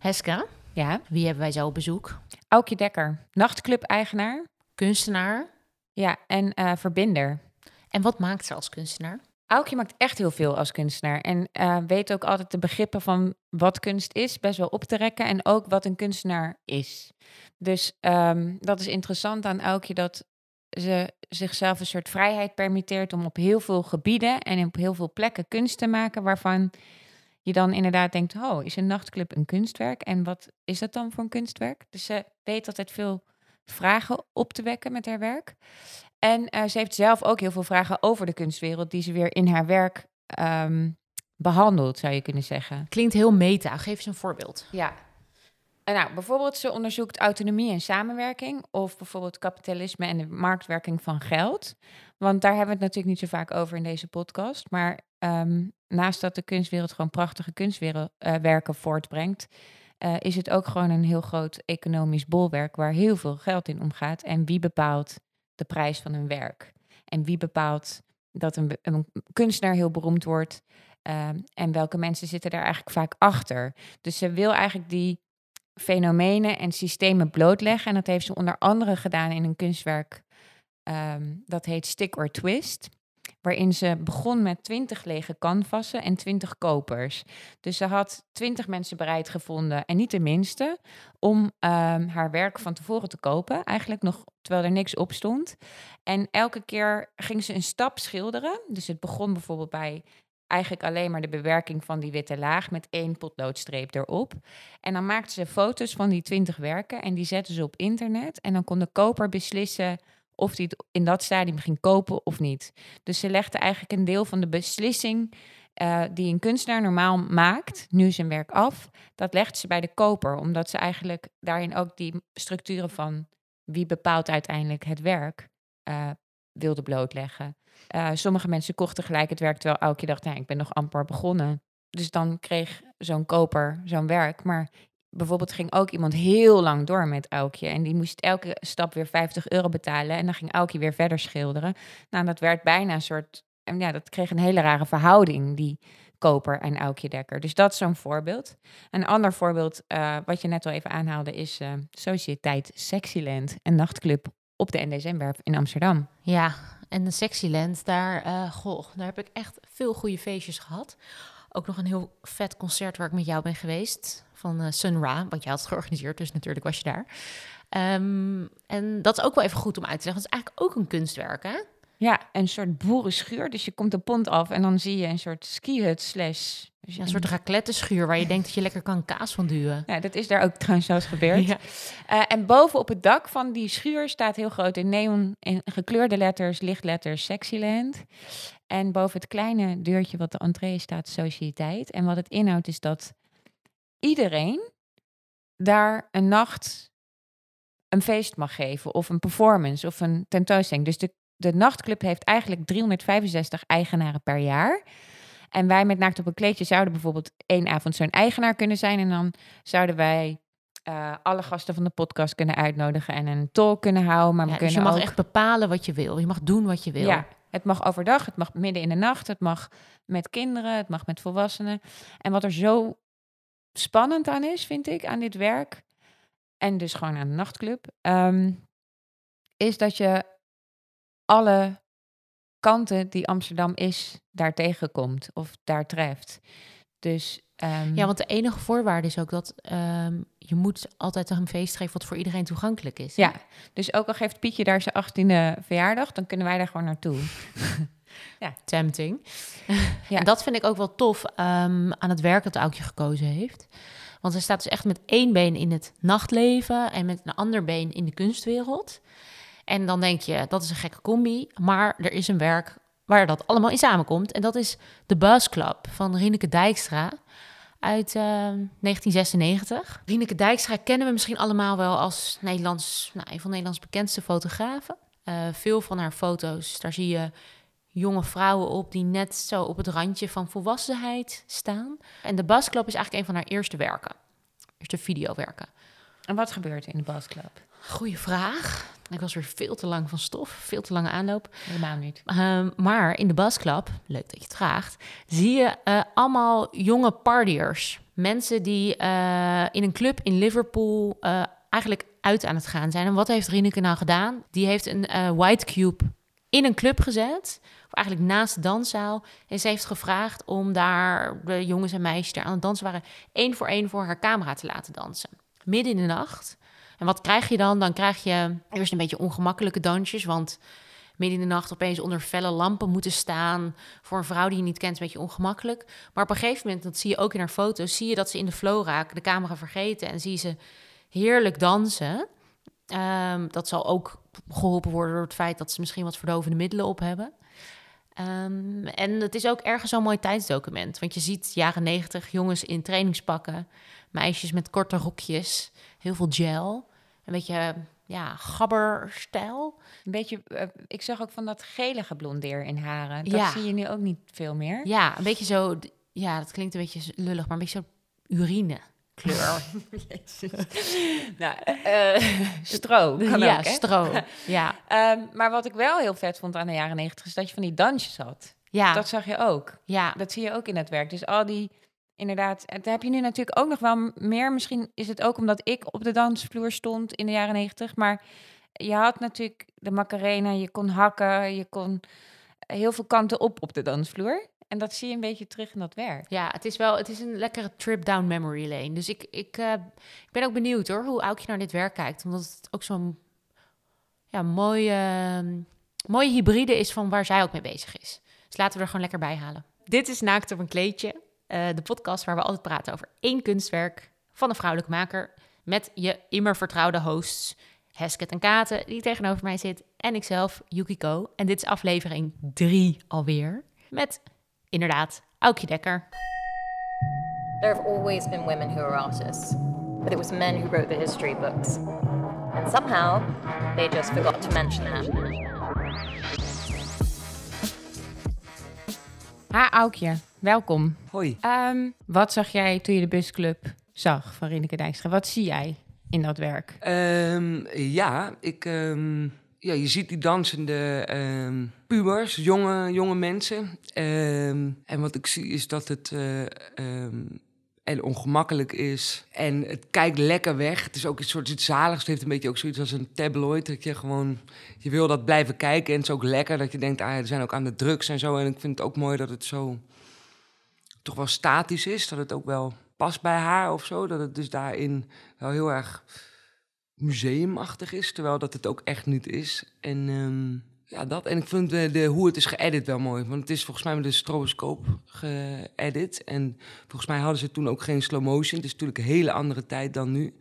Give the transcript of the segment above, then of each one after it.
Heska, Ja, wie hebben wij zo op bezoek? Aukje Dekker, nachtclub-eigenaar. Kunstenaar. Ja, en eh, verbinder. En wat maakt ze als kunstenaar? Aukje maakt echt heel veel als kunstenaar. En eh, weet ook altijd de begrippen van wat kunst is, best wel op te rekken. En ook wat een kunstenaar is. Dus ehm, dat is interessant aan Aukje, dat ze zichzelf een soort vrijheid permitteert om op heel veel gebieden en op heel veel plekken kunst te maken, waarvan je dan inderdaad denkt, oh, is een nachtclub een kunstwerk? En wat is dat dan voor een kunstwerk? Dus ze weet altijd veel vragen op te wekken met haar werk. En eh, ze heeft zelf ook heel veel vragen over de kunstwereld, die ze weer in haar werk ehm, behandelt, zou je kunnen zeggen. Klinkt heel meta. Geef eens een voorbeeld. Ja. En nou, bijvoorbeeld ze onderzoekt autonomie en samenwerking, of bijvoorbeeld kapitalisme en de marktwerking van geld. Want daar hebben we het natuurlijk niet zo vaak over in deze podcast. Maar ehm, naast dat de kunstwereld gewoon prachtige kunstwerken voortbrengt, eh, is het ook gewoon een heel groot economisch bolwerk waar heel veel geld in omgaat. En wie bepaalt de prijs van een werk? En wie bepaalt dat een, een kunstenaar heel beroemd wordt? Ehm, en welke mensen zitten daar eigenlijk vaak achter? Dus ze wil eigenlijk die fenomenen en systemen blootleggen. En dat heeft ze onder andere gedaan in een kunstwerk ehm, dat heet Stick or Twist. Waarin ze begon met twintig lege canvassen en twintig kopers. Dus ze had twintig mensen bereid gevonden, en niet de minste, om ehm, haar werk van tevoren te kopen. Eigenlijk nog terwijl er niks op stond. En elke keer ging ze een stap schilderen. Dus het begon bijvoorbeeld bij eigenlijk alleen maar de bewerking van die witte laag met één potloodstreep erop. En dan maakte ze foto's van die twintig werken en die zetten ze op internet. En dan kon de koper beslissen of hij het in dat stadium ging kopen of niet. Dus ze legde eigenlijk een deel van de beslissing eh, die een kunstenaar normaal maakt, nu zijn werk af, dat legt ze bij de koper, omdat ze eigenlijk daarin ook die structuren van wie bepaalt uiteindelijk het werk eh, wilde blootleggen. Eh, sommige mensen kochten gelijk het werk, terwijl elke dacht, nou, ik ben nog amper begonnen. Dus dan kreeg zo'n koper zo'n werk. Maar bijvoorbeeld ging ook iemand heel lang door met Aukje. En die moest elke stap weer 50 euro betalen. En dan ging Aukje weer verder schilderen. Nou, dat werd bijna een soort... En ja, dat kreeg een hele rare verhouding, die koper en Aukje Dekker. Dus dat is zo'n voorbeeld. Een ander voorbeeld, eh, wat je net al even aanhaalde, is eh Sociëteit Sexyland. Een nachtclub op de NDSM-werf in Amsterdam. Ja, en de Sexyland, daar, eh, goh, daar heb ik echt veel goede feestjes gehad. Ook nog een heel vet concert waar ik met jou ben geweest. Van eh, Sun Ra, want jij had het georganiseerd, dus natuurlijk was je daar. Ehm, en dat is ook wel even goed om uit te leggen. Het is eigenlijk ook een kunstwerk, hè? Ja, een soort boerenschuur. Dus je komt de pont af en dan zie je een soort skihut slash... dus Ja, een soort raclette-schuur waar je denkt dat je lekker kan kaas van duwen. Ja, dat is daar ook trouwens zelfs gebeurd. Ja. Eh, en boven op het dak van die schuur staat heel groot in neon in gekleurde letters, lichtletters, Sexyland. En boven het kleine deurtje wat de entree staat Sociëteit. En wat het inhoudt is dat iedereen daar een nacht een feest mag geven. Of een performance of een tentoonstelling. Dus de, de nachtclub heeft eigenlijk 365 eigenaren per jaar. En wij met Naakt op een kleedje zouden bijvoorbeeld één avond zo'n eigenaar kunnen zijn. En dan zouden wij eh, alle gasten van de podcast kunnen uitnodigen en een talk kunnen houden. Maar we dus kunnen je mag ook... echt bepalen wat je wil. Je mag doen wat je wil. Ja, het mag overdag, het mag midden in de nacht, het mag met kinderen, het mag met volwassenen. En wat er zo spannend aan is, vind ik, aan dit werk, en dus gewoon aan de nachtclub, ehm, is dat je alle kanten die Amsterdam is, daar tegenkomt of daar treft. Dus ehm, Ja, want de enige voorwaarde is ook dat ehm, je moet altijd een feest geven wat voor iedereen toegankelijk is. ja, dus ook al geeft Pietje daar zijn 18e verjaardag, dan kunnen wij daar gewoon naartoe. Tempting. Ja. En dat vind ik ook wel tof ehm, aan het werk dat Aukje gekozen heeft. Want hij staat dus echt met één been in het nachtleven en met een ander been in de kunstwereld. En dan denk je, dat is een gekke combi. Maar er is een werk waar dat allemaal in samenkomt. En dat is de Buzz Club van Rieneke Dijkstra uit ehm, 1996. Rieneke Dijkstra kennen we misschien allemaal wel als Nederlands, nou, een van Nederlands bekendste fotografen. Eh, veel van haar foto's, daar zie je jonge vrouwen op die net zo op het randje van volwassenheid staan. En de Buzz Club is eigenlijk een van haar eerste werken. Eerste videowerken. En wat gebeurt er in de Basclub? Goeie vraag. Ik was weer veel te lang van stof, veel te lange aanloop. Helemaal niet. Ehm, maar in de Club, leuk dat je het vraagt, zie je eh, allemaal jonge partiers mensen die eh, in een club in Liverpool eh, eigenlijk uit aan het gaan zijn. En wat heeft Rieneke nou gedaan? Die heeft een white cube in een club gezet, of eigenlijk naast de danszaal. En ze heeft gevraagd om daar de jongens en meisjes die aan het dansen waren, één voor één voor haar camera te laten dansen. Midden in de nacht. En wat krijg je dan? Dan krijg je eerst een beetje ongemakkelijke dansjes, want midden in de nacht opeens onder felle lampen moeten staan. Voor een vrouw die je niet kent, een beetje ongemakkelijk. Maar op een gegeven moment, dat zie je ook in haar foto's, zie je dat ze in de flow raken, de camera vergeten en zie ze heerlijk dansen. Ehm, dat zal ook geholpen worden door het feit dat ze misschien wat verdovende middelen op hebben. Ehm, en het is ook ergens zo'n mooi tijdsdocument. Want je ziet jaren negentig jongens in trainingspakken, meisjes met korte rokjes, heel veel gel. Een beetje ja, gabberstijl. Een beetje, eh, ik zag ook van dat gele geblondeer in haren. Dat Ja. zie je nu ook niet veel meer. Ja, een beetje zo. Ja, dat klinkt een beetje lullig, maar een beetje zo urine kleur. nou, eh, stro kan ja, ook, hè? stro. Ja, Ehm, maar wat ik wel heel vet vond aan de jaren negentig... is dat je van die dansjes had. ja, Dat zag je ook. ja. Dat zie je ook in het werk. Dus al die, inderdaad... En daar heb je nu natuurlijk ook nog wel meer. Misschien is het ook omdat ik op de dansvloer stond in de jaren negentig. Maar je had natuurlijk de Macarena, je kon hakken, je kon heel veel kanten op op de dansvloer. En dat zie je een beetje terug in dat werk. Ja, het is wel, het is een lekkere trip down memory lane. Dus ik, ik, eh, ik ben ook benieuwd hoor, hoe Aukje naar dit werk kijkt. Omdat het ook zo'n ja, mooie, ehm, mooie hybride is van waar zij ook mee bezig is. Dus laten we er gewoon lekker bij halen. Dit is Naakt op een kleedje. Eh, de podcast waar we altijd praten over één kunstwerk van een vrouwelijke maker. Met je immer vertrouwde hosts Hesket en Katen, die tegenover mij zit. En ikzelf, Yukiko. En dit is aflevering drie alweer. Met inderdaad Aukje Dekker. There have always been women who are artists, but it was men who wrote the history books. And somehow, they just forgot to mention that. Ha, Aukje, welkom. Hoi. Ehm, wat zag jij toen je de busclub zag van Rieneke Dijkstra? Wat zie jij in dat werk? Ehm, ja, ik, ehm, ja, je ziet die dansende pubers, jonge, jonge mensen. En wat ik zie is dat het eh, en ongemakkelijk is. En het kijkt lekker weg. Het is ook een soort iets zaligs. Het heeft een beetje ook zoiets als een tabloid. Dat je gewoon, je wil dat blijven kijken. En het is ook lekker dat je denkt, ah, er zijn ook aan de drugs en zo. En ik vind het ook mooi dat het zo toch wel statisch is. Dat het ook wel past bij haar of zo. Dat het dus daarin wel heel erg museumachtig is, terwijl dat het ook echt niet is. En ehm, ja, dat. En ik vind de, de, hoe het is geëdit wel mooi. Want het is volgens mij met de stroboscoop geëdit. En volgens mij hadden ze toen ook geen slow motion. Het is natuurlijk een hele andere tijd dan nu.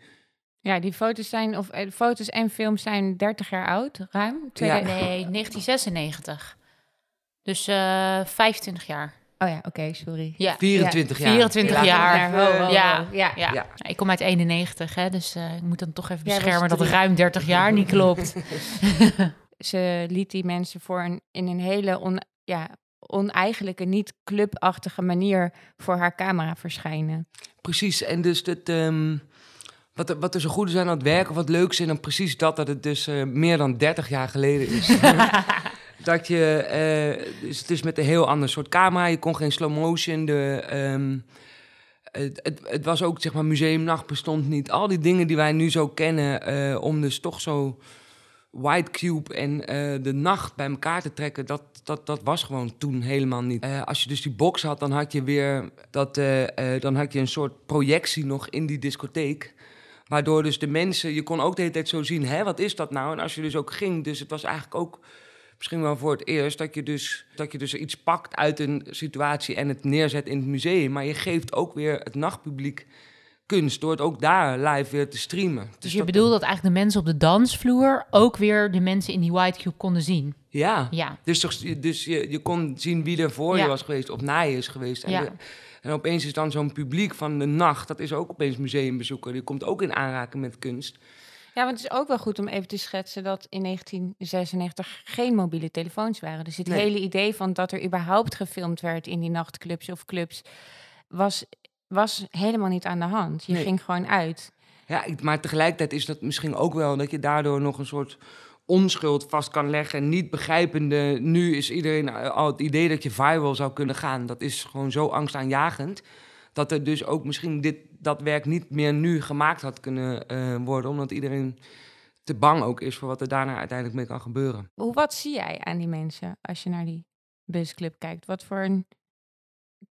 Ja, die foto's zijn, of eh, foto's en films zijn 30 jaar oud, ruim. Twee- Ja. Nee, 1996. Dus eh 25 jaar. Oh ja, oké, sorry. Ja, 24 jaar. 24 Laat- jaar. Ho, ho, ho. Ja. ja. Ja. Ja. ik kom uit 91, hè, dus eh, ik moet dan toch even beschermen dat ruim 30 jaar niet klopt. Ze liet die mensen voor een, in een hele on, ja, oneigenlijke, niet clubachtige manier voor haar camera verschijnen. Precies. En dus het, ehm, wat, er, wat er zo goed is aan het werk, of wat leuks is, dan precies dat, dat het dus eh, meer dan 30 jaar geleden is. dat je, eh, dus het is met een heel ander soort camera, je kon geen slow motion, de, ehm, het, het, het was ook, zeg maar, museumnacht bestond niet. Al die dingen die wij nu zo kennen, eh, om dus toch zo White Cube en eh, de nacht bij elkaar te trekken, dat, dat, dat was gewoon toen helemaal niet. Eh, als je dus die box had, dan had je weer dat, eh, dan had je een soort projectie nog in die discotheek. Waardoor dus de mensen, je kon ook de hele tijd zo zien, hè, wat is dat nou? En als je dus ook ging, dus het was eigenlijk ook misschien wel voor het eerst dat je dus, dat je dus iets pakt uit een situatie en het neerzet in het museum. Maar je geeft ook weer het nachtpubliek kunst door het ook daar live weer te streamen. Dus je dat- bedoelt dat eigenlijk de mensen op de dansvloer ook weer de mensen in die white cube konden zien. Ja. Ja, Dus, toch, dus je, je kon zien wie er voor Ja. je was geweest of na je is geweest. En, Ja. de- en opeens is dan zo'n publiek van de nacht, dat is ook opeens museumbezoeker. Die komt ook in aanraking met kunst. Ja, want het is ook wel goed om even te schetsen dat in 1996 geen mobiele telefoons waren. Dus het Nee. hele idee van dat er überhaupt gefilmd werd in die nachtclubs of clubs was, was helemaal niet aan de hand. Je ging gewoon uit. Ja, maar tegelijkertijd is dat misschien ook wel dat je daardoor nog een soort onschuld vast kan leggen. Niet begrijpende, nu is iedereen eh, al het idee dat je viral zou kunnen gaan. Dat is gewoon zo angstaanjagend. Dat er dus ook misschien dit, dat werk niet meer nu gemaakt had kunnen eh, worden. Omdat iedereen te bang ook is voor wat er daarna uiteindelijk mee kan gebeuren. Hoe, wat zie jij aan die mensen als je naar die busclub kijkt? Wat voor een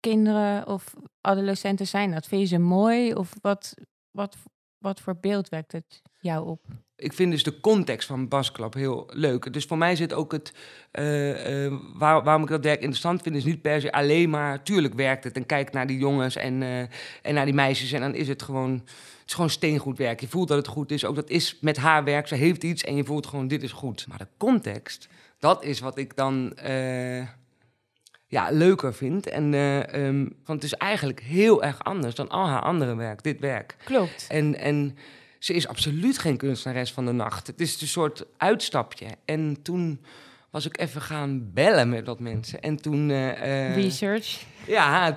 kinderen of adolescenten zijn dat? Vind je ze mooi of wat, wat, wat voor beeld wekt het jou op? Ik vind dus de context van Basklap heel leuk. Dus voor mij zit ook het. Eh, eh, waar, waarom ik dat werk interessant vind, is niet per se alleen maar. Tuurlijk werkt het en kijk naar die jongens en, eh, en naar die meisjes. En dan is het gewoon. Het is gewoon steengoed werk. Je voelt dat het goed is. Ook dat is met haar werk. Ze heeft iets en je voelt gewoon: dit is goed. Maar de context, dat is wat ik dan ja, leuker vindt. En, eh, ehm, want het is eigenlijk heel erg anders dan al haar andere werk, dit werk. Klopt. En, en ze is absoluut geen kunstenares van de nacht. Het is een soort uitstapje. En toen was ik even gaan bellen met wat mensen. En toen... Eh, eh, Research. Ja,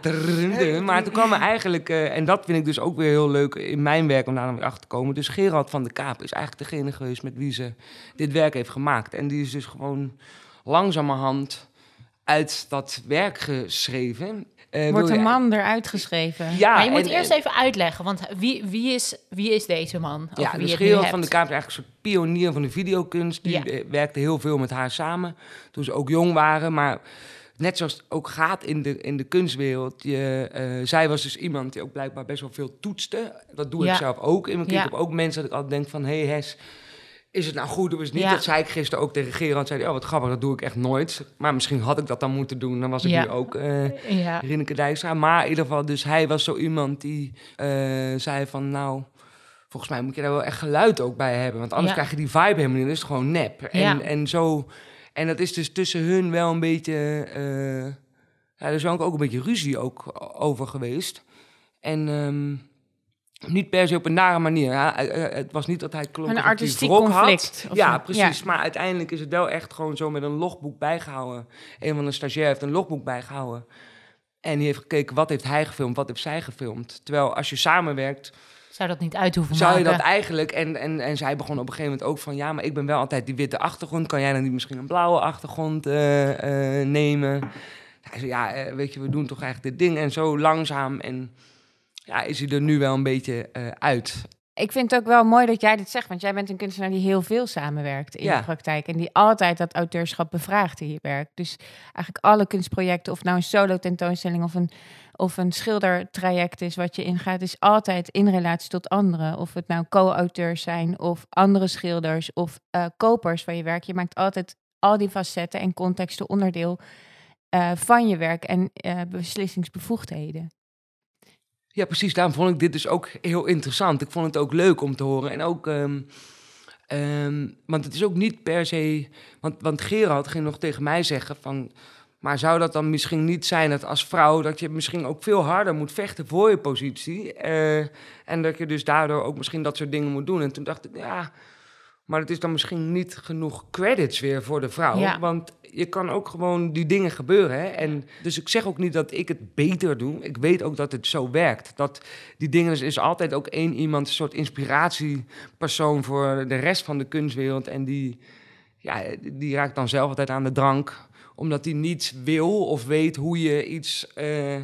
maar toen kwam er eigenlijk... En dat vind ik dus ook weer heel leuk in mijn werk om daar weer achter te komen. Dus Gerald van de Kaap is eigenlijk degene geweest met wie ze dit werk heeft gemaakt. En die is dus gewoon langzamerhand uit dat werk geschreven. Uh, Wordt een man eruit geschreven? Ja, maar je moet eerst even uitleggen, want wie, wie, is, wie is deze man? Ja, wie dus Gerald van de Kaap is eigenlijk een soort pionier van de videokunst. Die werkte heel veel met haar samen toen ze ook jong waren. Maar net zoals het ook gaat in de, in de kunstwereld. Je, uh, zij was dus iemand die ook blijkbaar best wel veel toetste. Dat doe ik zelf ook in mijn kind. Ik heb ook mensen dat ik altijd denk van... hey Hes, is het nou goed of is het niet? Dat zei ik gisteren ook tegen Gerard. Zei oh wat grappig, dat doe ik echt nooit. Maar misschien had ik dat dan moeten doen. Dan was ik nu ook uh, ja. Rinneke Dijkstra. Maar in ieder geval, dus hij was zo iemand die uh, zei van... nou, volgens mij moet je daar wel echt geluid ook bij hebben. Want anders krijg je die vibe helemaal niet. Dat is gewoon nep. En, en zo... En dat is dus tussen hun wel een beetje... Uh, ja, er is ook een beetje ruzie ook over geweest. En... Um, niet per se op een nare manier. Ja, het was niet dat hij klonk een artistiek conflict. Had. Ja, precies. Maar uiteindelijk is het wel echt gewoon zo met een logboek bijgehouden. Een van de stagiair heeft een logboek bijgehouden. En die heeft gekeken wat heeft hij gefilmd, wat heeft zij gefilmd. Terwijl als je samenwerkt... Zou dat niet uit hoeven Zou je dat eigenlijk... En, en, en zij begon op een gegeven moment ook van... Ja, maar ik ben wel altijd die witte achtergrond. Kan jij dan niet misschien een blauwe achtergrond uh, uh, nemen? Hij zei, ja, weet je, we doen toch eigenlijk dit ding. En zo langzaam en ja, is hij er nu wel een beetje uh, uit. Ik vind het ook wel mooi dat jij dit zegt, want jij bent een kunstenaar die heel veel samenwerkt in de praktijk en die altijd dat auteurschap bevraagt in je werk. Dus eigenlijk alle kunstprojecten, of nou een solo tentoonstelling of een, of een schildertraject is wat je ingaat, is altijd in relatie tot anderen. Of het nou co-auteurs zijn of andere schilders of uh, kopers van je werk. Je maakt altijd al die facetten en contexten onderdeel uh, van je werk en beslissingsbevoegdheden. Ja, precies. Daarom vond ik dit dus ook heel interessant. Ik vond het ook leuk om te horen. En ook, um, um, want het is ook niet per se. Want, want Gerald ging nog tegen mij zeggen van. Maar zou dat dan misschien niet zijn dat als vrouw dat je misschien ook veel harder moet vechten voor je positie? Uh, en dat je dus daardoor ook misschien dat soort dingen moet doen. En toen dacht ik, ja, maar het is dan misschien niet genoeg credits weer voor de vrouw. Ja. Want je kan ook gewoon die dingen gebeuren. Hè? En dus ik zeg ook niet dat ik het beter doe. Ik weet ook dat het zo werkt. Dat die dingen is, is altijd ook één iemand, een soort inspiratiepersoon voor de rest van de kunstwereld. En die, ja, die raakt dan zelf altijd aan de drank. Omdat hij niet wil of weet hoe je iets. Uh,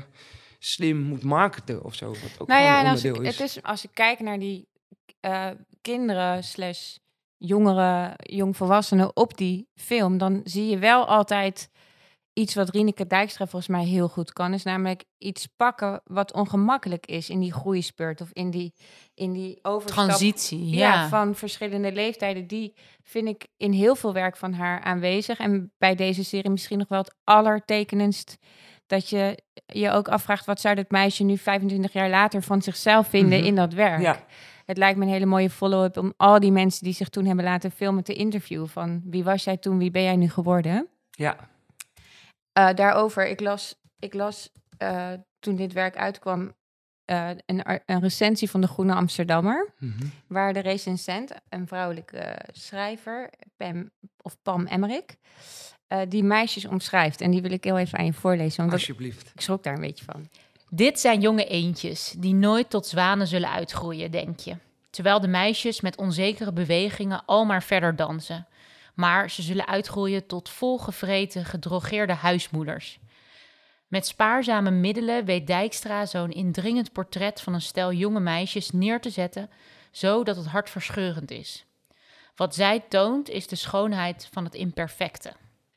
slim moet marketen of zo. Wat ook nou ja, en als ik, is. Het is als ik kijk naar die uh, kinderen slash jongere, jongvolwassenen op die film, dan zie je wel altijd iets wat Rieneke Dijkstra volgens mij heel goed kan, is namelijk iets pakken wat ongemakkelijk is in die groeispurt of in die, in die overstap. Transitie, ja. Van verschillende leeftijden. Die vind ik in heel veel werk van haar aanwezig. En bij deze serie misschien nog wel het allertekenendst dat je je ook afvraagt... wat zou dat meisje nu 25 jaar later van zichzelf vinden mhm. in dat werk? Ja het lijkt me een hele mooie follow-up om al die mensen die zich toen hebben laten filmen te interviewen. Van wie was jij toen, wie ben jij nu geworden? Ja. Uh, daarover, ik las, ik las uh, toen dit werk uitkwam uh, een, een, recensie van de Groene Amsterdammer. Mm -hmm. Waar de recensent, een vrouwelijke schrijver, Pam, of Pam Emmerich, die meisjes omschrijft. En die wil ik heel even aan je voorlezen. Want Alsjeblieft. ik schrok daar een beetje van. Dit zijn jonge eendjes die nooit tot zwanen zullen uitgroeien, denk je. Terwijl de meisjes met onzekere bewegingen al maar verder dansen. Maar ze zullen uitgroeien tot volgevreten, gedrogeerde huismoeders. Met spaarzame middelen weet Dijkstra zo'n indringend portret van een stel jonge meisjes neer te zetten, zodat het hartverscheurend is. Wat zij toont is de schoonheid van het imperfecte.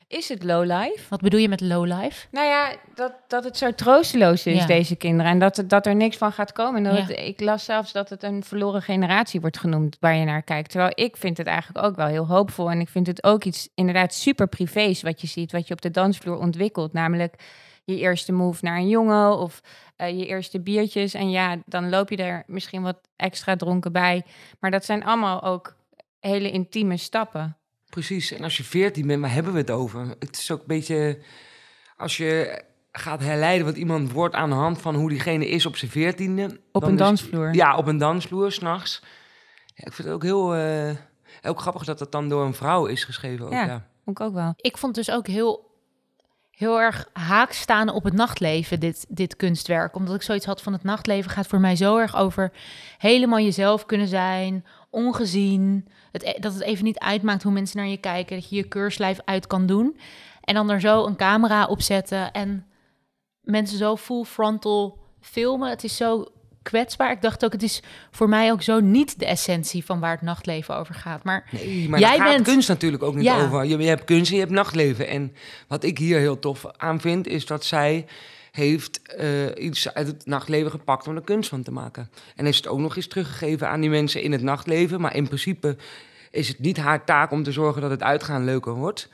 Is het lowlife? Wat bedoel je met lowlife? Nou ja, dat, dat het zo troosteloos is, Ja. deze kinderen. En dat, dat er niks van gaat komen. En dat Ja. het- ik las zelfs dat het een verloren generatie wordt genoemd waar je naar kijkt. Terwijl ik vind het eigenlijk ook wel heel hoopvol. En ik vind het ook iets inderdaad super privés wat je ziet. Wat je op de dansvloer ontwikkelt. Namelijk je eerste move naar een jongen of eh, je eerste biertjes. En ja, dan loop je er misschien wat extra dronken bij. Maar dat zijn allemaal ook hele intieme stappen. Precies. En als je 14 bent, waar hebben we het over? Het is ook een beetje. Als je gaat herleiden wat iemand wordt aan de hand van hoe diegene is op zijn veertiende. Op een is- dansvloer. Ja, op een dansvloer, s'nachts. Ja, ik vind het ook heel. eh, ook grappig dat dat dan door een vrouw is geschreven. Ook, Ja. ja. Vond ik ook wel. Ik vond dus ook heel, heel erg haak staan op het nachtleven, dit, dit kunstwerk. Omdat ik zoiets had van het nachtleven gaat voor mij zo erg over helemaal jezelf kunnen zijn, ongezien. Het, e- dat het even niet uitmaakt hoe mensen naar je kijken, dat je je keurslijf uit kan doen. En dan er zo een camera op zetten en mensen zo full frontal filmen. Het is zo kwetsbaar. Ik dacht ook, het is voor mij ook zo niet de essentie van waar het nachtleven over gaat. Maar Nee, maar Jij gaat bent- kunst natuurlijk ook niet Ja. over. Je, je hebt kunst en je hebt nachtleven. En wat ik hier heel tof aan vind, is dat zij heeft eh, iets uit het nachtleven gepakt om er kunst van te maken. En heeft het ook nog eens teruggegeven aan die mensen in het nachtleven. Maar in principe is het niet haar taak om te zorgen dat het uitgaan leuker wordt.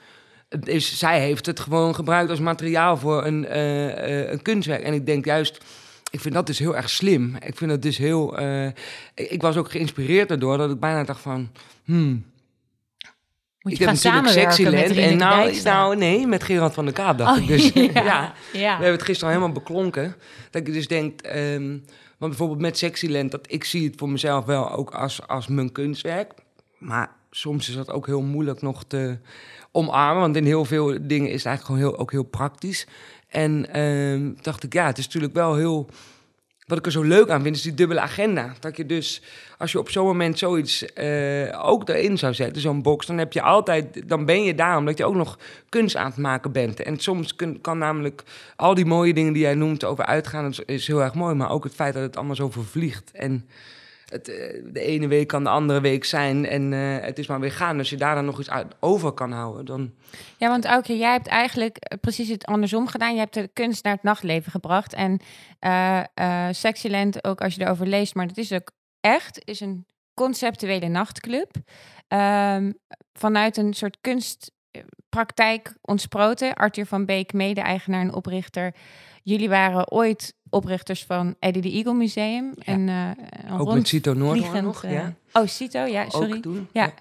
Is, zij heeft het gewoon gebruikt als materiaal voor een, eh, eh, een kunstwerk. En ik denk juist, ik vind dat dus heel erg slim. Ik vind dat dus heel. ik was ook geïnspireerd daardoor dat ik bijna dacht van. Hmm, moet ik heb natuurlijk Sexyland. En nou, nou, nee, met Gerard van der Kaap dacht Oh, ik dus. ja. ja. We hebben het gisteren al helemaal beklonken. Dat ik dus denk, ehm, want bijvoorbeeld met Sexyland, dat ik zie het voor mezelf wel ook als, als mijn kunstwerk. Maar soms is dat ook heel moeilijk nog te omarmen, want in heel veel dingen is het eigenlijk gewoon heel, ook heel praktisch. En ehm, dacht ik, ja, het is natuurlijk wel heel... Wat ik er zo leuk aan vind, is die dubbele agenda. Dat je dus, als je op zo'n moment zoiets eh, ook erin zou zetten, zo'n box, dan heb je altijd, dan ben je daar omdat je ook nog kunst aan het maken bent. En soms kun, kan namelijk al die mooie dingen die jij noemt over uitgaan, dat is, heel erg mooi, maar ook het feit dat het allemaal zo vervliegt. En het, eh, de ene week kan de andere week zijn en eh, het is maar weer gaan. Als je daar dan nog iets over kan houden, dan... Ja, want Aukje, jij hebt eigenlijk eh, precies het andersom gedaan. Je hebt de kunst naar het nachtleven gebracht. En eh eh, Sexyland, ook als je erover leest, maar dat is ook echt, is een conceptuele nachtclub. Ehm, vanuit een soort kunstpraktijk ontsproten. Arthur van Beek, mede-eigenaar en oprichter. Jullie waren ooit oprichters van Eddie de Eagle Museum. En, eh, een Ook met Cito rondvliegend, nog, eh, ja. Oh, Cito, ja, sorry. Ook toen. Ja.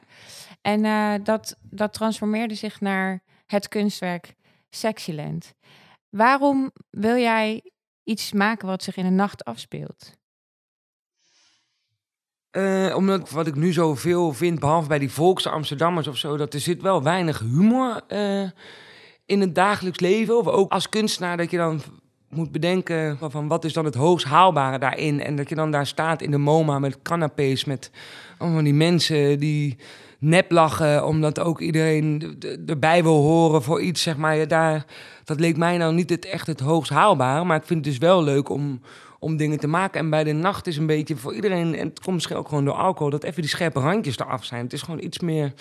En eh, dat, dat transformeerde zich naar het kunstwerk Sexyland. Waarom wil jij iets maken wat zich in de nacht afspeelt? Eh, omdat wat ik nu zoveel vind, behalve bij die volkse Amsterdammers of zo, dat er zit wel weinig humor eh, in het dagelijks leven. Of ook als kunstenaar dat je dan moet bedenken van, wat is dan het hoogst haalbare daarin. En dat je dan daar staat in de MoMA met canapés, met allemaal die mensen die nep lachen, omdat ook iedereen erbij wil horen voor iets, zeg maar. Daar, dat leek mij nou niet het, echt het hoogst haalbare, maar ik vind het dus wel leuk om, om dingen te maken. En bij de nacht is een beetje voor iedereen, en het komt misschien ook gewoon door alcohol, dat even die scherpe randjes eraf zijn. Het is gewoon iets meer,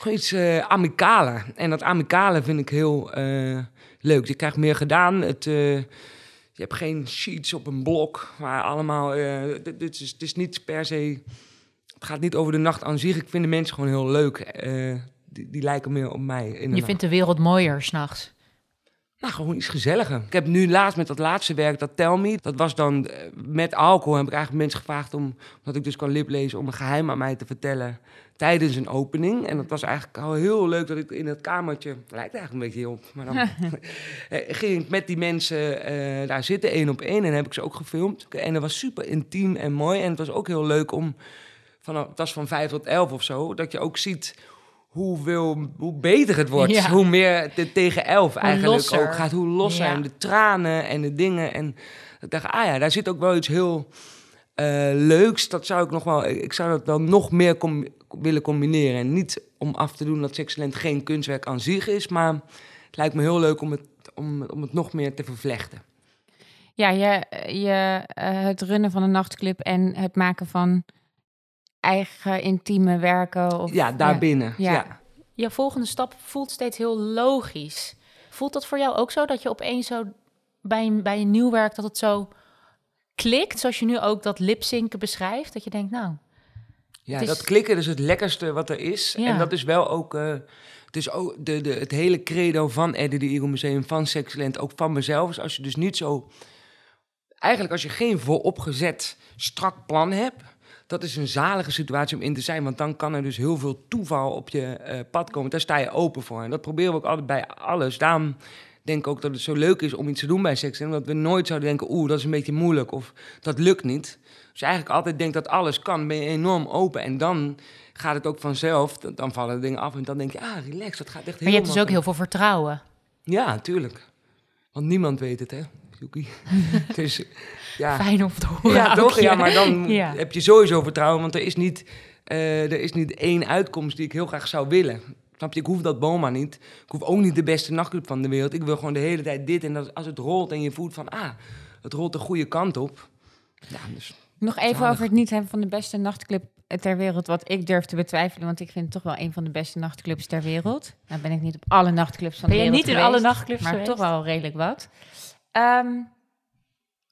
gewoon iets amicaler. En dat amicale vind ik heel eh, leuk. Je krijgt meer gedaan. Het, eh, je hebt geen sheets op een blok waar allemaal. dit, dit is, het is niet per se. Het gaat niet over de nacht aan zich. Ik vind de mensen gewoon heel leuk. Die, die lijken meer op mij. Je vindt de wereld mooier s'nachts. Nou, gewoon iets gezelliger. Ik heb nu laatst met dat laatste werk, dat Tell Me, dat was dan eh, met alcohol. Heb ik eigenlijk mensen gevraagd om, omdat ik dus kan liplezen, om een geheim aan mij te vertellen tijdens een opening. En dat was eigenlijk al heel leuk dat ik in dat kamertje, lijkt eigenlijk een beetje op, maar dan eh, ging ik met die mensen eh, daar zitten, één op één. En heb ik ze ook gefilmd. En dat was super intiem en mooi. En het was ook heel leuk om, vanaf, het was van vijf tot elf of zo, dat je ook ziet hoeveel, hoe beter het wordt. Ja. Hoe meer de tegen elf eigenlijk losser. ook gaat. Hoe los Ja. zijn de tranen en de dingen. En ik dacht, ah ja, daar zit ook wel iets heel eh, leuks. Dat zou ik nog wel, ik zou dat wel nog meer com- willen combineren. En niet om af te doen dat Sexcellent geen kunstwerk aan zich is, maar het lijkt me heel leuk om het om, om het nog meer te vervlechten. Ja, je, je, eh, het runnen van een nachtclub en het maken van eigen intieme werken. Of, ja, daarbinnen. Ja. Ja. Je volgende stap voelt steeds heel logisch. Voelt dat voor jou ook zo dat je opeens zo bij een, bij een nieuw werk dat het zo klikt, zoals je nu ook dat lipzinken beschrijft, dat je denkt, nou, Ja, is- dat klikken is het lekkerste wat er is. Ja. En dat is wel ook... eh, het is ook de, de, het hele credo van Eddie de Eagle Museum, van Sexyland, ook van mezelf. is als je dus niet zo... Eigenlijk als je geen vooropgezet strak plan hebt... Dat is een zalige situatie om in te zijn. Want dan kan er dus heel veel toeval op je eh, pad komen. Daar sta je open voor. En dat proberen we ook altijd bij alles. Daarom denk ik ook dat het zo leuk is om iets te doen bij Sexyland. Omdat we nooit zouden denken, oeh, dat is een beetje moeilijk. Of dat lukt niet. Dus je eigenlijk altijd denkt dat alles kan, ben je enorm open. En dan gaat het ook vanzelf, dan- vallen de dingen af. En dan denk je, ah, relax, dat gaat echt heel maar je hebt dus ook heel veel vertrouwen. Ja, tuurlijk. Want niemand weet het, hè, Yuki. dus ja, Fijn om te horen. ja toch? Ja, maar dan Ja. heb je sowieso vertrouwen. Want er is, niet, eh, er is niet één uitkomst die ik heel graag zou willen. Snap je? Ik hoef dat BOMA niet. Ik hoef ook niet de beste nachtclub van de wereld. Ik wil gewoon de hele tijd dit. En dat, als het rolt en je voelt van, ah, het rolt de goede kant op. Ja, dus Nog even Zalig. over het niet hebben van de beste nachtclub ter wereld, wat ik durf te betwijfelen, want ik vind het toch wel een van de beste nachtclubs ter wereld. Nou ben ik niet op alle nachtclubs van Ben de je wereld niet in geweest, alle nachtclubs maar geweest? toch wel redelijk wat. Ehm,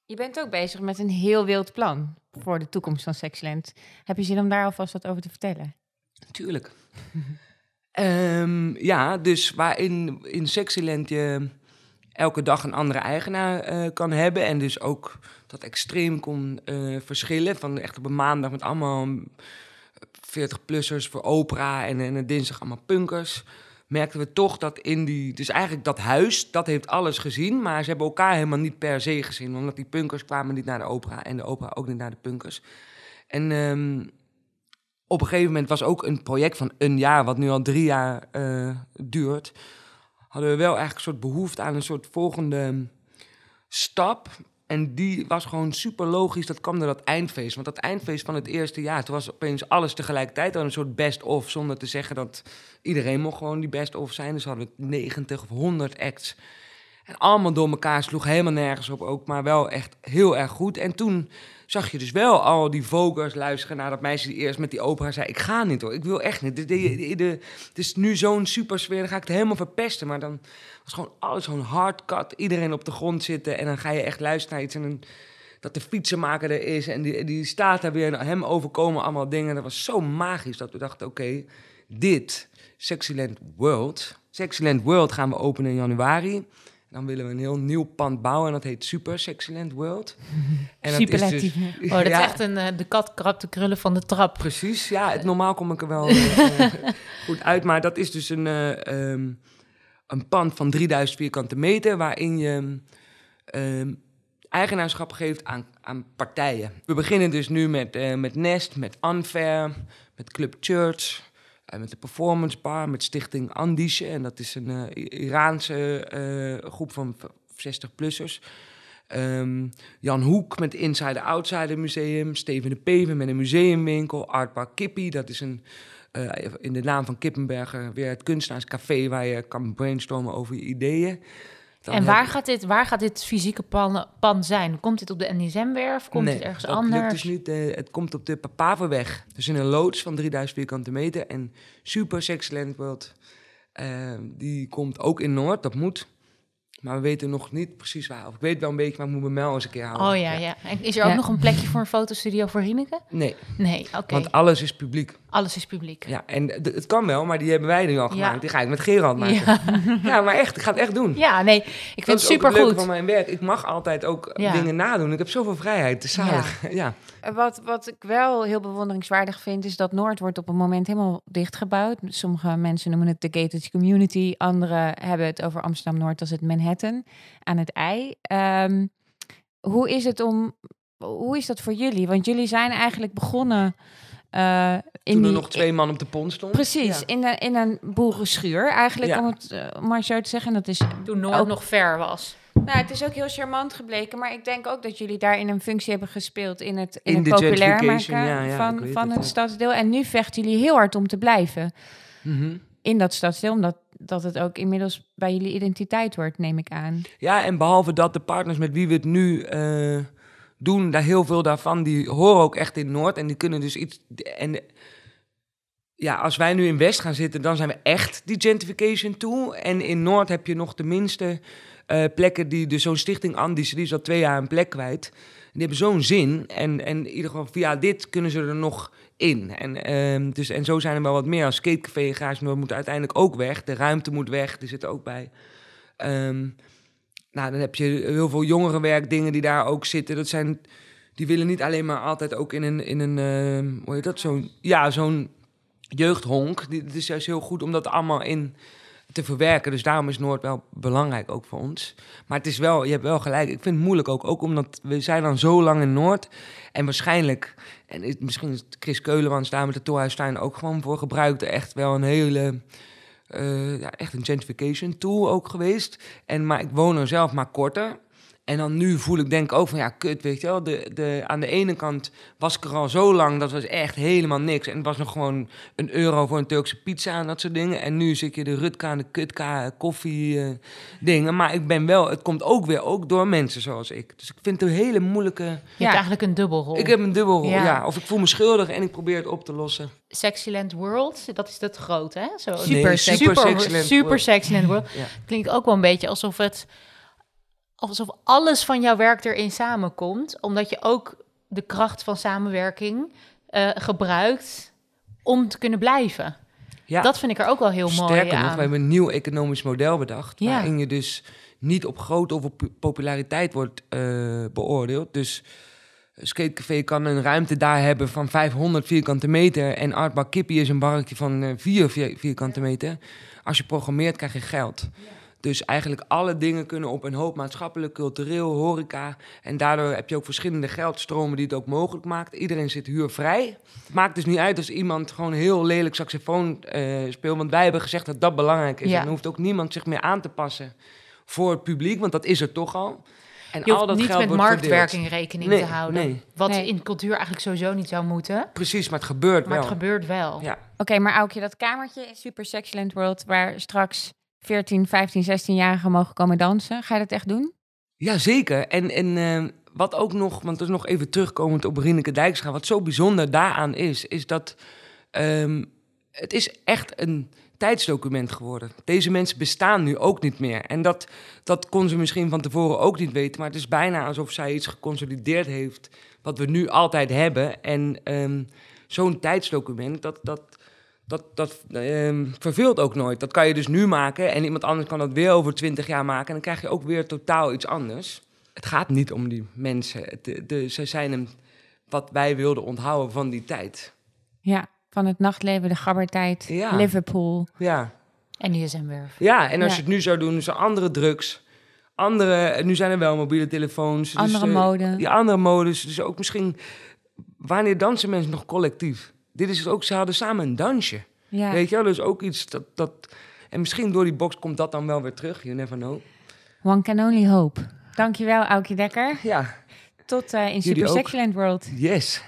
je bent ook bezig met een heel wild plan voor de toekomst van Sexland. Heb je zin om daar alvast wat over te vertellen? Tuurlijk. Ehm, ja, dus waarin in Sexyland je elke dag een andere eigenaar eh, kan hebben. En dus ook dat extreem kon eh, verschillen. Van echt op een maandag met allemaal 40-plussers voor opera en, en dinsdag allemaal punkers. Merkten we toch dat in die... Dus eigenlijk dat huis, dat heeft alles gezien. Maar ze hebben elkaar helemaal niet per se gezien. Omdat die punkers kwamen niet naar de opera. En de opera ook niet naar de punkers. En... ehm, op een gegeven moment was ook een project van een jaar, wat nu al drie jaar eh, duurt. Hadden we wel eigenlijk een soort behoefte aan een soort volgende stap. En die was gewoon super logisch. Dat kwam door dat eindfeest. Want dat eindfeest van het eerste jaar, toen was opeens alles tegelijkertijd. al een soort best-of, zonder te zeggen dat iedereen mocht gewoon die best-of zijn. Dus hadden we 90 of 100 acts. En allemaal door elkaar sloeg helemaal nergens op ook, maar wel echt heel erg goed. En toen zag je dus wel al die vogels luisteren naar dat meisje die eerst met die opera zei... ik ga niet hoor, ik wil echt niet. De, het is nu zo'n super sfeer, dan ga ik het helemaal verpesten. Maar dan was gewoon alles zo'n hardcut, iedereen op de grond zitten... en dan ga je echt luisteren naar iets en dat de fietsenmaker er is... en die, die staat daar weer en hem overkomen allemaal dingen. Dat was zo magisch dat we dachten, oké, dit, Sexyland World... Sexyland World gaan we openen in januari... Dan willen we een heel nieuw pand bouwen en dat heet Super Sexyland World. En dat is dus-. Oh, dat Ja. is echt een, eh, de kat krabt de krullen van de trap. Precies, ja. Het, normaal kom ik er wel eh, eh, goed uit. Maar dat is dus een, eh, ehm, een pand van 3000 vierkante meter... waarin je ehm, eigenaarschap geeft aan, aan partijen. We beginnen dus nu met, eh, met Nest, met Unfair, met Club Church... eh, met de Performance Bar, met Stichting Andische. En dat is een eh, Iraanse eh, groep van 60-plussers... Ehm, Jan Hoek met Inside Outsider Museum. Steven de Peven met een museumwinkel. Artpark Kippie, dat is een, in de naam van Kippenberger weer het kunstenaarscafé... waar je kan brainstormen over je ideeën. Dan en waar gaat, dit, waar gaat dit fysieke pan, pan zijn? Komt dit op de NSM-werf? Komt Nee, dit ergens dat anders? lukt dus niet. Eh, het komt op de Papaverweg. Dus in een loods van 3000 vierkante meter. En Super Sexyland World, eh, die komt ook in Noord. Dat moet. Maar we weten nog niet precies waar. Of ik weet wel een beetje, maar ik moet mijn mail eens een keer houden. Oh ja, ja. En is er ook Ja. nog een plekje voor een fotostudio voor Rieneke? Nee, Nee, oké. want alles is publiek. Alles is publiek. Ja, en het kan wel, maar die hebben wij nu al Ja. gemaakt. Die ga ik met Gerald maken. Ja. Ja, maar echt, ik ga het echt doen. Ja, nee, ik vind dat het is ook het leuke supergoed. van mijn werk. Ik mag altijd ook Ja. dingen nadoen. Ik heb zoveel vrijheid. Het is zalig. Ja. Wat, wat ik wel heel bewonderingswaardig vind, is dat Noord wordt op een moment helemaal dichtgebouwd. Sommige mensen noemen het de gated community, anderen hebben het over Amsterdam Noord als het Manhattan aan het ei. Ehm, hoe is het om, hoe is dat voor jullie? Want jullie zijn eigenlijk begonnen eh, in Toen er die, nog twee man op de pont stonden. Precies, Ja. in, een, in een boerenschuur eigenlijk, Ja. om het eh, maar zo te zeggen. Dat is Toen Noord Ook- nog ver was. nou, het is ook heel charmant gebleken, maar ik denk ook dat jullie daarin een functie hebben gespeeld in het, in In het populair maken ja, van, van het, stadsdeel. En nu vechten jullie heel hard om te blijven Mhm. in dat stadsdeel, omdat dat het ook inmiddels bij jullie identiteit wordt, neem ik aan. Ja, en behalve dat de partners met wie we het nu eh, doen, daar heel veel daarvan, die horen ook echt in Noord. En die kunnen dus iets. En ja, als wij nu in West gaan zitten, dan zijn we echt die gentrification toe. En in Noord heb je nog de minste eh, plekken die, dus zo'n stichting Andis, die is al twee jaar een plek kwijt. Die hebben zo'n zin. En, en in ieder geval via dit kunnen ze er nog in. En, ehm, dus, en zo zijn er wel wat meer. Als skatecafé en garage Noord moet uiteindelijk ook weg. De ruimte moet weg, die zit ook bij. Ehm, nou, dan heb je heel veel jongerenwerkdingen die daar ook zitten. Dat zijn, die willen niet alleen maar altijd ook in een, in een ehm, hoe heet dat, zo'n, ja, zo'n jeugdhonk. Het is juist heel goed om dat allemaal in te verwerken. Dus daarom is Noord wel belangrijk ook voor ons. Maar het is wel, je hebt wel gelijk. Ik vind het moeilijk ook, ook omdat we zijn dan zo lang in Noord. En waarschijnlijk, en misschien is Chris Keulemans daar met de Torhuistuin ook gewoon voor gebruikt. Echt wel een hele, ja, echt een gentrification tool ook geweest. En, maar ik woon er zelf maar korter. En dan nu voel ik denk ik ook van ja, kut, weet je wel. De, de, aan de ene kant was ik er al zo lang, dat was echt helemaal niks. En het was nog gewoon een euro voor een Turkse pizza en dat soort dingen. En nu zit je de Rutka en de Kutka koffie eh, dingen. Maar ik ben wel, het komt ook weer ook door mensen zoals ik. Dus ik vind het een hele moeilijke... Je Ja. hebt eigenlijk een dubbelrol. Ik heb een dubbelrol, Ja. ja. Of ik voel me schuldig en ik probeer het op te lossen. Sexyland World, dat is het grote, hè? Zo, Super Nee. Super super, Sexyland super World. Sexyland World. Ja. Klinkt ook wel een beetje alsof het... Alsof alles van jouw werk erin samenkomt. Omdat je ook de kracht van samenwerking eh, gebruikt om te kunnen blijven. Ja. Dat vind ik er ook wel heel mooi Sterker nog, aan. we hebben een nieuw economisch model bedacht. Ja. Waarin je dus niet op grootte of op populariteit wordt eh, beoordeeld. Dus een skatecafé kan een ruimte daar hebben van 500 vierkante meter. En Artbar Kippie is een barretje van eh 4 vier- vierkante meter. Als je programmeert, krijg je geld. Dus eigenlijk alle dingen kunnen op een hoop maatschappelijk, cultureel, horeca. En daardoor heb je ook verschillende geldstromen die het ook mogelijk maakt. Iedereen zit huurvrij. Het maakt dus niet uit als iemand gewoon heel lelijk saxofoon eh, speelt. Want wij hebben gezegd dat dat belangrijk is. Ja. En dan hoeft ook niemand zich meer aan te passen voor het publiek, want dat is er toch al. En je al dat niet geld met marktwerking verdeeld. rekening Nee, te houden. nee. Wat Nee. in cultuur eigenlijk sowieso niet zou moeten. Precies, maar het gebeurt Maar wel. het gebeurt wel. Ja. Oké, maar Aukje, dat kamertje in Super Sexyland World... waar straks 14, 15, 16-jarigen mogen komen dansen... ga je dat echt doen? Ja, zeker. En, en eh, wat ook nog, want is nog even terugkomend op Rieneke Dijkstra. Wat zo bijzonder daaraan is, is dat ehm, het is echt een tijdsdocument geworden. Deze mensen bestaan nu ook niet meer. En dat, dat kon ze misschien van tevoren ook niet weten. Maar het is bijna alsof zij iets geconsolideerd heeft wat we nu altijd hebben. En ehm, zo'n tijdsdocument, dat, dat, dat, dat ehm, verveelt ook nooit. Dat kan je dus nu maken en iemand anders kan dat weer over twintig jaar maken. En dan krijg je ook weer totaal iets anders. Het gaat niet om die mensen. De, de, ze zijn een, wat wij wilden onthouden van die tijd. Ja, van het nachtleven, de gabbertijd, Ja. Liverpool. Ja, En die een werf. ja en als Ja. je het nu zou doen, zijn andere drugs. Andere, nu zijn er wel mobiele telefoons. dus, Andere eh, mode. Ja, andere modes. Dus ook misschien, wanneer dansen mensen nog collectief? Dit is het ook, ze hadden samen een dansje. Ja. Weet je wel, dus ook iets dat, dat... En misschien door die box komt dat dan wel weer terug, you never know. One can only hope. Dankjewel, Aukje Dekker. Ja, Tot eh, in Jullie Super. Sexyland World. yes.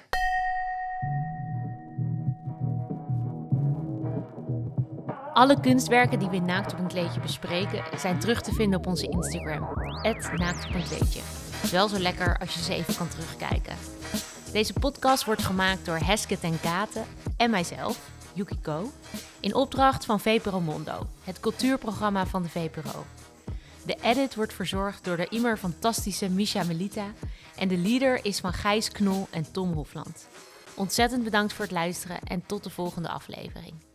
Alle kunstwerken die we in Naakt op een kleedje bespreken zijn terug te vinden op onze Instagram. Naakt op een kleedje. Wel zo lekker als je ze even kan terugkijken. Deze podcast wordt gemaakt door Heske ten Katen en mijzelf, Yukiko, in opdracht van VPRO Mondo, het cultuurprogramma van de VPRO. De edit wordt verzorgd door de immer fantastische Misha Melita en de leader is van Gijs Knol en Tom Hofland. Ontzettend bedankt voor het luisteren en tot de volgende aflevering.